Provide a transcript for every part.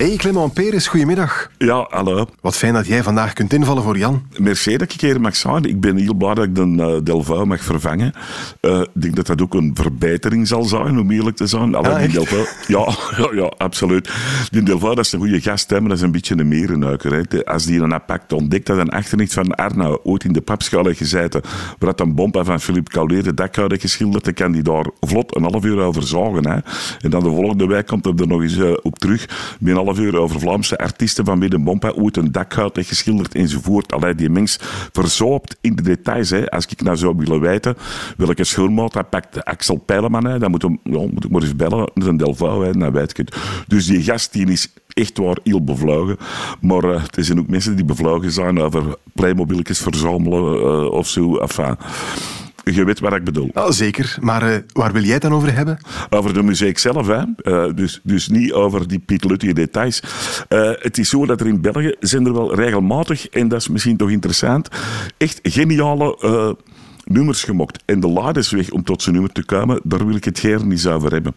Hey Clement Peres, goedemiddag. Ja, hallo. Wat fijn dat jij vandaag kunt invallen voor Jan. Merci dat ik hier mag zijn. Ik ben heel blij dat ik de uh, Delvaux mag vervangen. Uh, ik denk dat dat ook een verbetering zal zijn, om eerlijk te zijn. Allee, Ah, die? Delvaux, ja, ja, ja, absoluut. Die Delvaux, dat is een goede gast, hè, maar dat is een beetje een mereneuker. Hè. Als die een appakt ontdekt dat een achternicht van Arnau ooit in de papschaal heeft gezeten, waar dat een bompa van Philippe Caulier de dak had geschilderd, dan kan die daar vlot een half uur over zagen. Hè. En dan de volgende week komt er, nog eens eh, op terug, met een uur over Vlaamse artiesten van wie de bompa ooit een dakgoud heeft geschilderd enzovoort. Allee, die mens verzoopt in de details. Hè. Als ik nou zou willen weten welke schoonmaat dat pakt Axel Pijleman, hè, dan moet, hem, ja, moet ik maar eens bellen. Is een Delvaux, dan weet ik het. Dus die gast die is echt waar heel bevlogen. Maar eh, er zijn ook mensen die bevlogen zijn over playmobilletjes verzamelen eh, of zo. Je weet wat ik bedoel. Ah, zeker, maar eh, waar wil jij het dan over hebben? Over de muziek zelf, hè. Eh, dus, dus niet over die pietluttige details. Eh, het is zo dat er in België zijn er wel regelmatig, en dat is misschien toch interessant, echt geniale nummers gemokt. En de laadesweg om tot zo'n nummer te komen, daar wil ik het hier niet over hebben.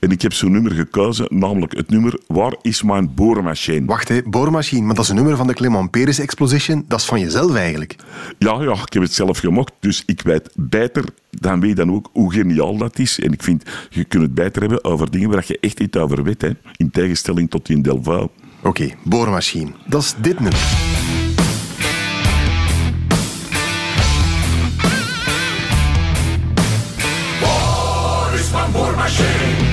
En ik heb zo'n nummer gekozen, namelijk het nummer Waar is mijn boormachine? Wacht, hè, boormachine, maar dat is een nummer van de Clement Peres Exposition. Dat is van jezelf eigenlijk. Ja, ja, ik heb het zelf gemokt, dus ik weet beter dan wie dan ook hoe geniaal dat is. En ik vind, je kunt het beter hebben over dingen waar je echt iets over weet, hè. in tegenstelling tot in Delvaux. Oké, boormachine. Dat is dit nummer. Boormachine?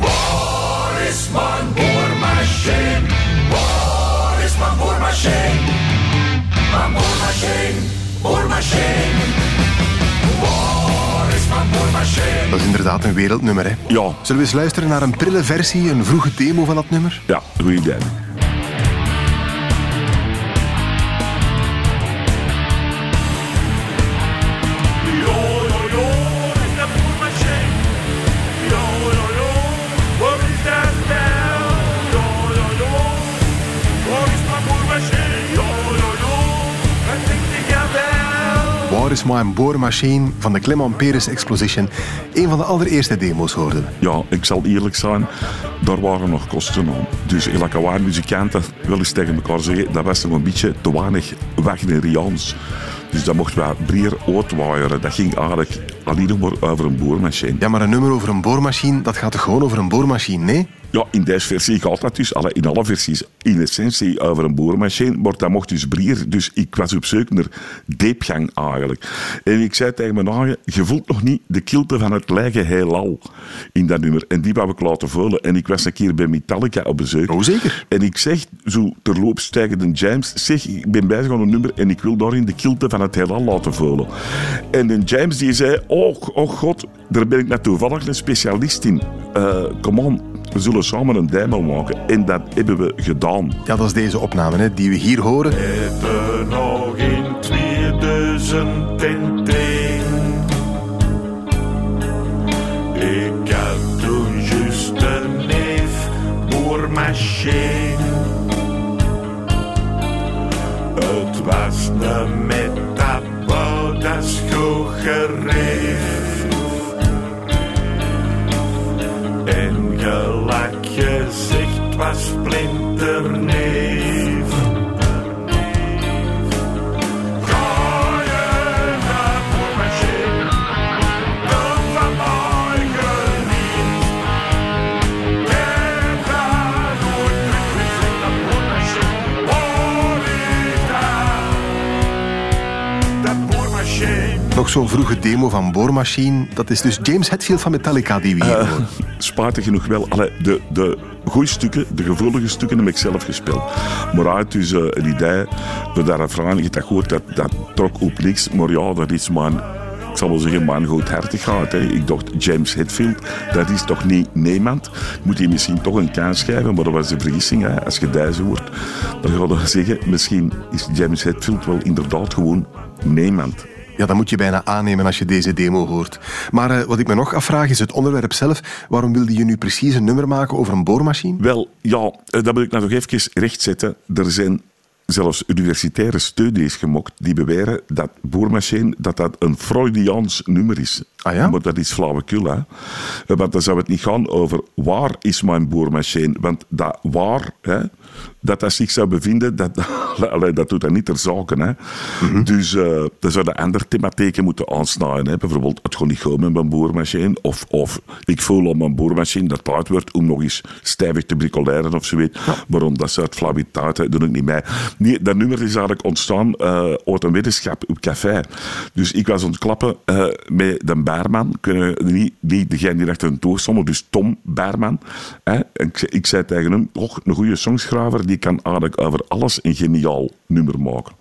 Waar is mijn boormachine? Waar is mijn boormachine? Mijn boormachine, boormachine. Waar is mijn boormachine? Dat is inderdaad een wereldnummer, hè. Ja, Zullen we eens luisteren naar een prille versie, een vroege demo van dat nummer? ja, goed idee. Is mijn boormachine van de Clement Peres Exposition? Een van de allereerste demo's hoorden. Ja, ik zal eerlijk zijn, daar waren nog kosten aan. Dus elke waar muzikanten wel eens tegen elkaar zeggen, dat was nog een beetje te weinig Wagneriaans. Dus dat mocht wel breer uitwaaieren. Dat ging eigenlijk alleen nog maar over een boormachine. Ja, maar een nummer over een boormachine, dat gaat toch gewoon over een boormachine, nee? Ja, in deze versie gaat dat dus, alle, in alle versies, in essentie over een boormachine, maar dat mocht dus brier. Dus ik was op zoek naar diepgang eigenlijk. En ik zei tegen mijn eigen, je voelt nog niet de kilte van het lijken heelal in dat nummer. En die wou ik laten voelen. En ik was een keer bij Metallica op bezoek. Oh, zeker. En ik zeg, zo terloops tegen de James, zeg, ik ben bezig aan een nummer en ik wil daarin de kilte van het heelal laten voelen. En de James die zei, oh, oh god, daar ben ik net toevallig een specialist in. Eh come on, we zullen samen een demo maken. En dat hebben we gedaan. Ja, dat is deze opname hè, die we hier horen. Even nog in 2010. Ik had toen juist een neef boormachine. Het was een metabo, dat is goed gereef. Zo'n vroege demo van Boormachine. Dat is dus James Hetfield van Metallica die we hier horen. Spijtig genoeg wel, alle, de, de goede stukken, de gevoelige stukken heb ik zelf gespeeld. Maar uit dus eh, een idee, we daar een vraag, je dat gehoord, dat, dat trok op niks. Maar ja, dat is mijn ik zal wel zeggen, man goedhartig gaat. Hè. Ik dacht, James Hetfield, dat is toch niet niemand? Moet hij misschien toch een kans geven? Maar dat was de vergissing. Hè. Als je deze hoort, dan ga je zeggen, misschien is James Hetfield wel inderdaad gewoon niemand. Ja, dat moet je bijna aannemen als je deze demo hoort. Maar eh, wat ik me nog afvraag is het onderwerp zelf. Waarom wilde je nu precies een nummer maken over een boormachine? Wel, ja, eh, dat wil ik nou nog even rechtzetten. Er zijn zelfs universitaire studies gemokt die beweren dat boormachine dat dat een Freudiaans nummer is. Ah ja? Maar dat is flauwekul, hè. Eh, Want dan zou het niet gaan over waar is mijn boormachine. Want dat waar, hè, dat dat zich zou bevinden, dat, dat doet dat niet ter zake. Hè. Dus uh, dan zouden andere thematieken moeten aansnijden. Hè. Bijvoorbeeld, het gaat niet goed met mijn boormachine. Of, of ik voel op mijn boormachine dat het wordt om nog eens stijvig te bricoleren of zoiets. Maar omdat ze uit flauwiteit, hè, doe ik niet mee. Nee, dat nummer is eigenlijk ontstaan uh, uit een wetenschap op café. Dus ik was ontklappen uh, met de Baarman. Kunnen niet, niet degene die achter een toer stond, dus Tom Baarman. Hè. Ik, ik zei tegen hem, oh, een goede songschrijver, die kan eigenlijk over alles een geniaal nummer maken.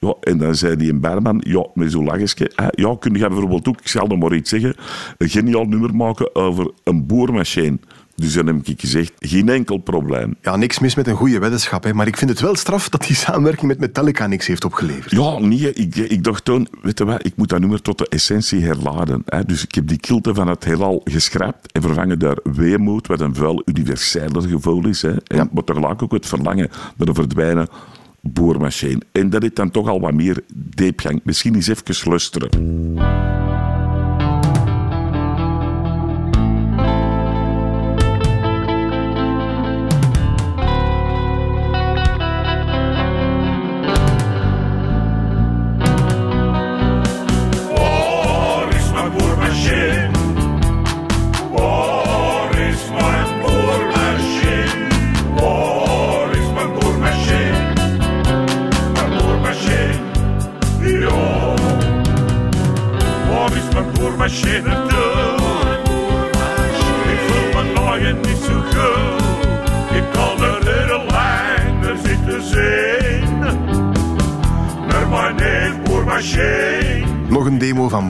Ja, en dan zei die in Berman, ja, met zo'n lachje, ja, kun je bijvoorbeeld ook, ik zal nog maar iets zeggen, een geniaal nummer maken over een boormachine. Dus dan heb ik gezegd, geen enkel probleem. Ja, niks mis met een goede weddenschap, hè, maar ik vind het wel straf dat die samenwerking met Metallica niks heeft opgeleverd. Ja, nee, ik, ik dacht toen, weet je wat, ik moet dat nummer tot de essentie herladen. Hè. Dus ik heb die kilte van het heelal geschrapt en vervangen daar weemoed, wat een veel universeler gevoel is. Hè. En, Ja. Maar tegelijk ook het verlangen naar een verdwijnen boormachine. En dat is dan toch al wat meer diepgang. Misschien eens even luisteren.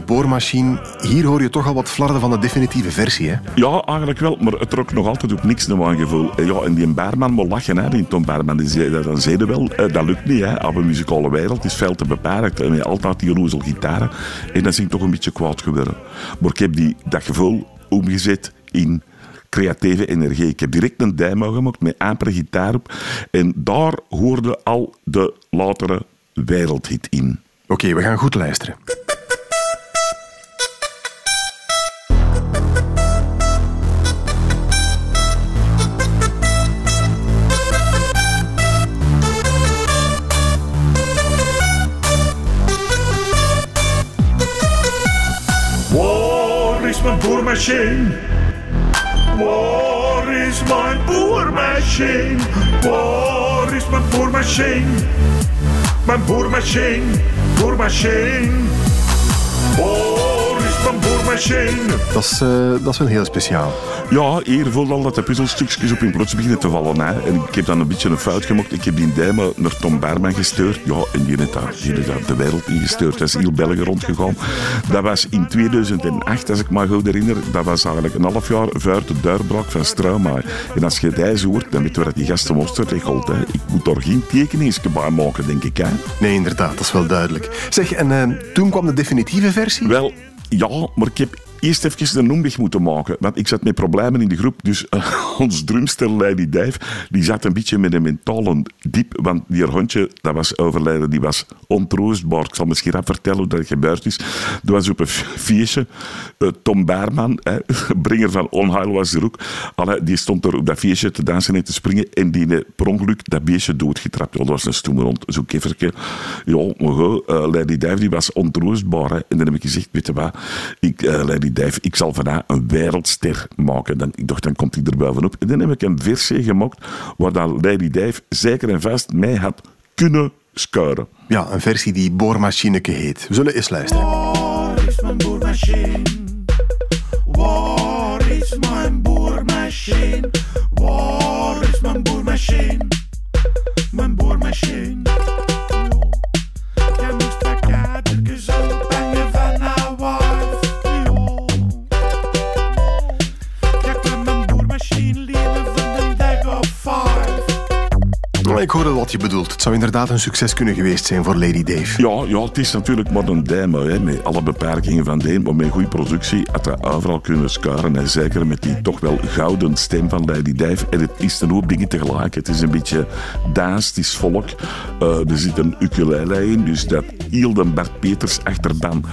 Boormachine. Hier hoor je toch al wat flarden van de definitieve versie. Hè? Ja, eigenlijk wel, maar het trok nog altijd op niks naar mijn gevoel. En Ja, en die Baarman moet lachen, hè, die Tom Baarman. Die zei, dan zei hij wel, eh, dat lukt niet, hè. Op een muzikale wereld is veel te beperkt. En altijd die roezel gitaren. En dat is ik toch een beetje kwaad geworden. Maar ik heb die, dat gevoel omgezet in creatieve energie. Ik heb direct een demo gemaakt met ampere gitaar op. En daar hoorde al de latere wereldhit in. Oké, we gaan goed luisteren. Is mijn boormachine? Waar is mijn boormachine? Waar is mijn boormachine? Mijn boormachine, boormachine. Waar is mijn Dat is, eh, dat is wel heel speciaal. Ja, hier voelde al dat de puzzelstukjes op in plots beginnen te vallen. Hè. En ik heb dan een beetje een fout gemaakt. Ik heb die demo naar Tom Berman gestuurd. Ja, en die heeft daar, die heeft daar de wereld ingestuurd. Dat is heel België rondgegaan. Dat was in 2008, als ik me goed herinner. Dat was eigenlijk een half jaar voor de doorbraak van Straumaar. En als je deze hoort, dan weten we dat die gasten monster regelt. Hè. Ik moet daar geen tekeningsje bij maken, denk ik. Hè. Nee, inderdaad, dat is wel duidelijk. Zeg, en eh, toen kwam de definitieve versie? Wel, ja, maar ik heb eerst even een omweg moeten maken. Want ik zat met problemen in de groep. Dus eh, ons drumster Lady Dave, die zat een beetje met een mentale diep. Want die hondje, dat was overlijden, die was ontroostbaar. Ik zal misschien rap vertellen hoe dat gebeurd is. Er was op een feestje, eh, Tom Baarman, hè, bringer van Onheil was er ook. Die stond er op dat feestje te dansen en te springen. En die heeft per ongeluk dat beestje doodgetrapt. Ja, dat was een stoeme hond, zo'n kefferke. Ja, maar eh, Lady Dave die was ontroostbaar. Hè. En dan heb ik gezegd, weet je wat, ik, eh, Ik zal vandaag een wereldster maken. Dan, ik dacht, dan komt hij er bovenop. En dan heb ik een versie gemaakt waar dan Lady Dave zeker en vast mij had kunnen schuilen. Ja, een versie die Boormachineke heet. We zullen eens luisteren. Waar is mijn boormachine? Waar is mijn boormachine? Waar is mijn boormachine? Bedoelt. Het zou inderdaad een succes kunnen geweest zijn voor Lady Dave. Ja, ja het is natuurlijk maar een demo, hè, met alle beperkingen van de een, maar met goede productie had hij overal kunnen schuilen. En zeker met die toch wel gouden stem van Lady Dave. En het is een hoop dingen tegelijk. Het is een beetje dans, het is volk. Uh, er zit een ukulele in, dus dat Hilden Bart Peters achterban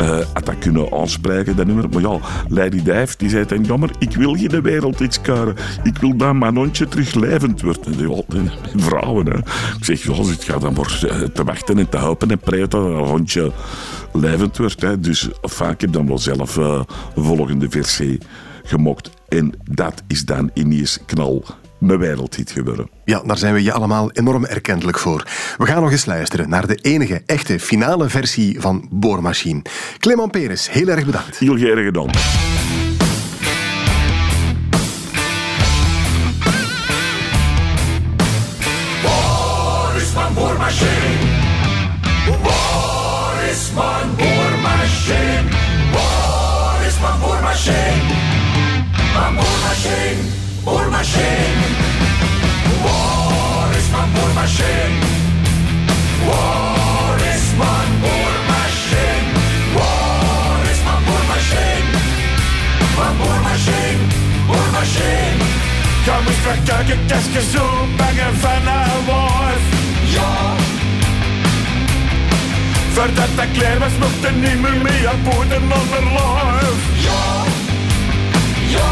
uh, had dat kunnen aanspreken, dat nummer. Maar ja, Lady Dave die zei dan, jammer, ik wil geen de wereld iets kuren. Ik wil dat mijn hondje terug levend wordt. En die, vrouwen, hè. Ik zeg, ja, ik ga dan voor eh, te wachten en te helpen en preten dat een hondje levend wordt. Hè. Dus enfin, ik heb dan wel zelf uh, een volgende versie gemokt. En dat is dan ineens knal mijn wereldhit geworden. Ja, daar zijn we je allemaal enorm erkentelijk voor. We gaan nog eens luisteren naar de enige echte finale versie van Boormachine. Clement Peres, heel erg bedankt. Heel erg gedaan. Boormachine? Waar is mijn boormachine? Waar is mijn boormachine? Mijn boormachine, boormachine. Waar is mijn boormachine? Waar is mijn boormachine? Waar is mijn boormachine? Mijn boormachine, boormachine. Kom eens verkijken, qu'est-ce que zo bangen van een wolf? Voordat dat klaar was, mocht er niet meer mee aan boden onder lijf. Ja, ja,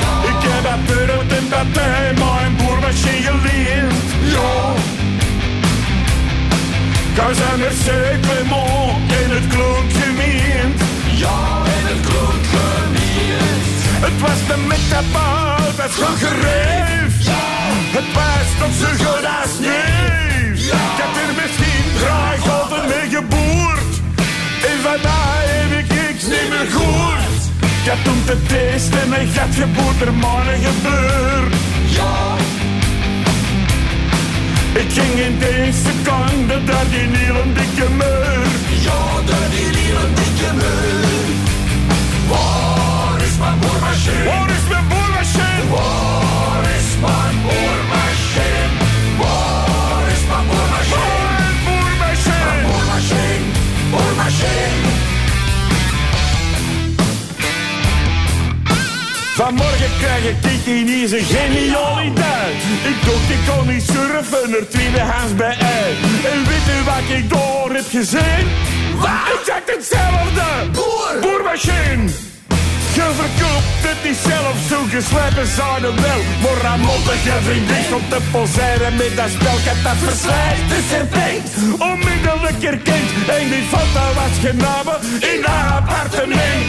ja. Ik heb dat brood en dat bij mijn boermachine geleend. Ja. Kan zijn er zeker in het klont gemeend. Ja, in het klont gemeend. Het was de metapaal, dat is gereef. Ja. Het was nog zo goed als niet. Ik heb er misschien mee geboerd. En van mij heb ik niks niet meer gehoord. Ik heb toen te testen en gat geboord er mannen gebeurd. Ja. Ik ging in deze seconde door die hele dikke muur. Ja, door die hele dikke muur. Waar is mijn boormachine? Waar is mijn boormachine? Waar is mijn boormachine? Vanmorgen krijg ik ineens een genialiteit. Ik dacht ik kon niet surfen, er tweedehands bij ei. En weet u wat ik door heb gezien? Wat? Ik zag hetzelfde! Boer! Boermachine! Je verkoopt het niet zelf, zo geslepen zouden wel. Maar aan mottige vriendin om te poseren met dat spel. Ik dat verslijt, dus er denkt, onmiddellijk erkend. En die foto was genomen in een appartement.